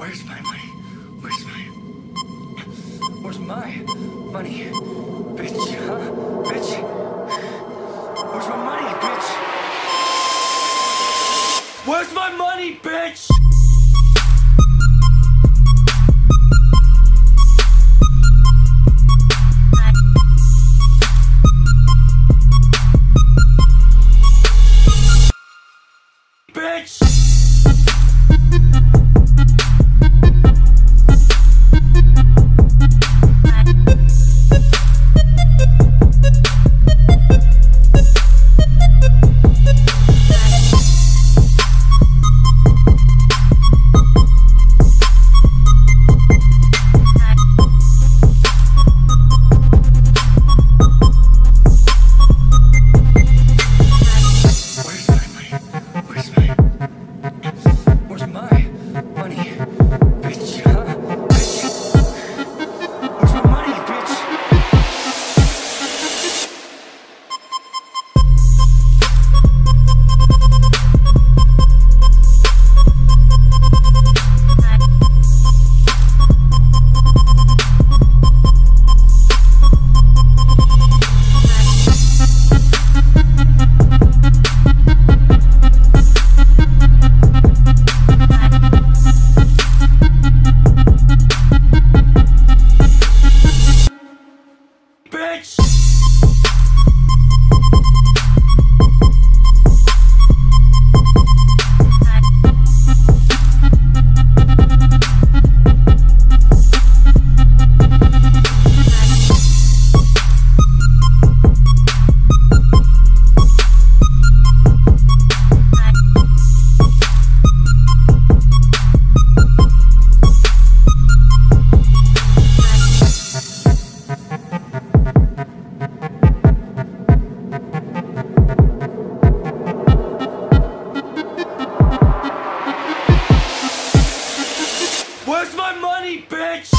Where's my money? Where's my. Where's my money? Bitch, huh? Bitch. Where's my money, bitch? Where's my money, bitch? Bitch! Bitch?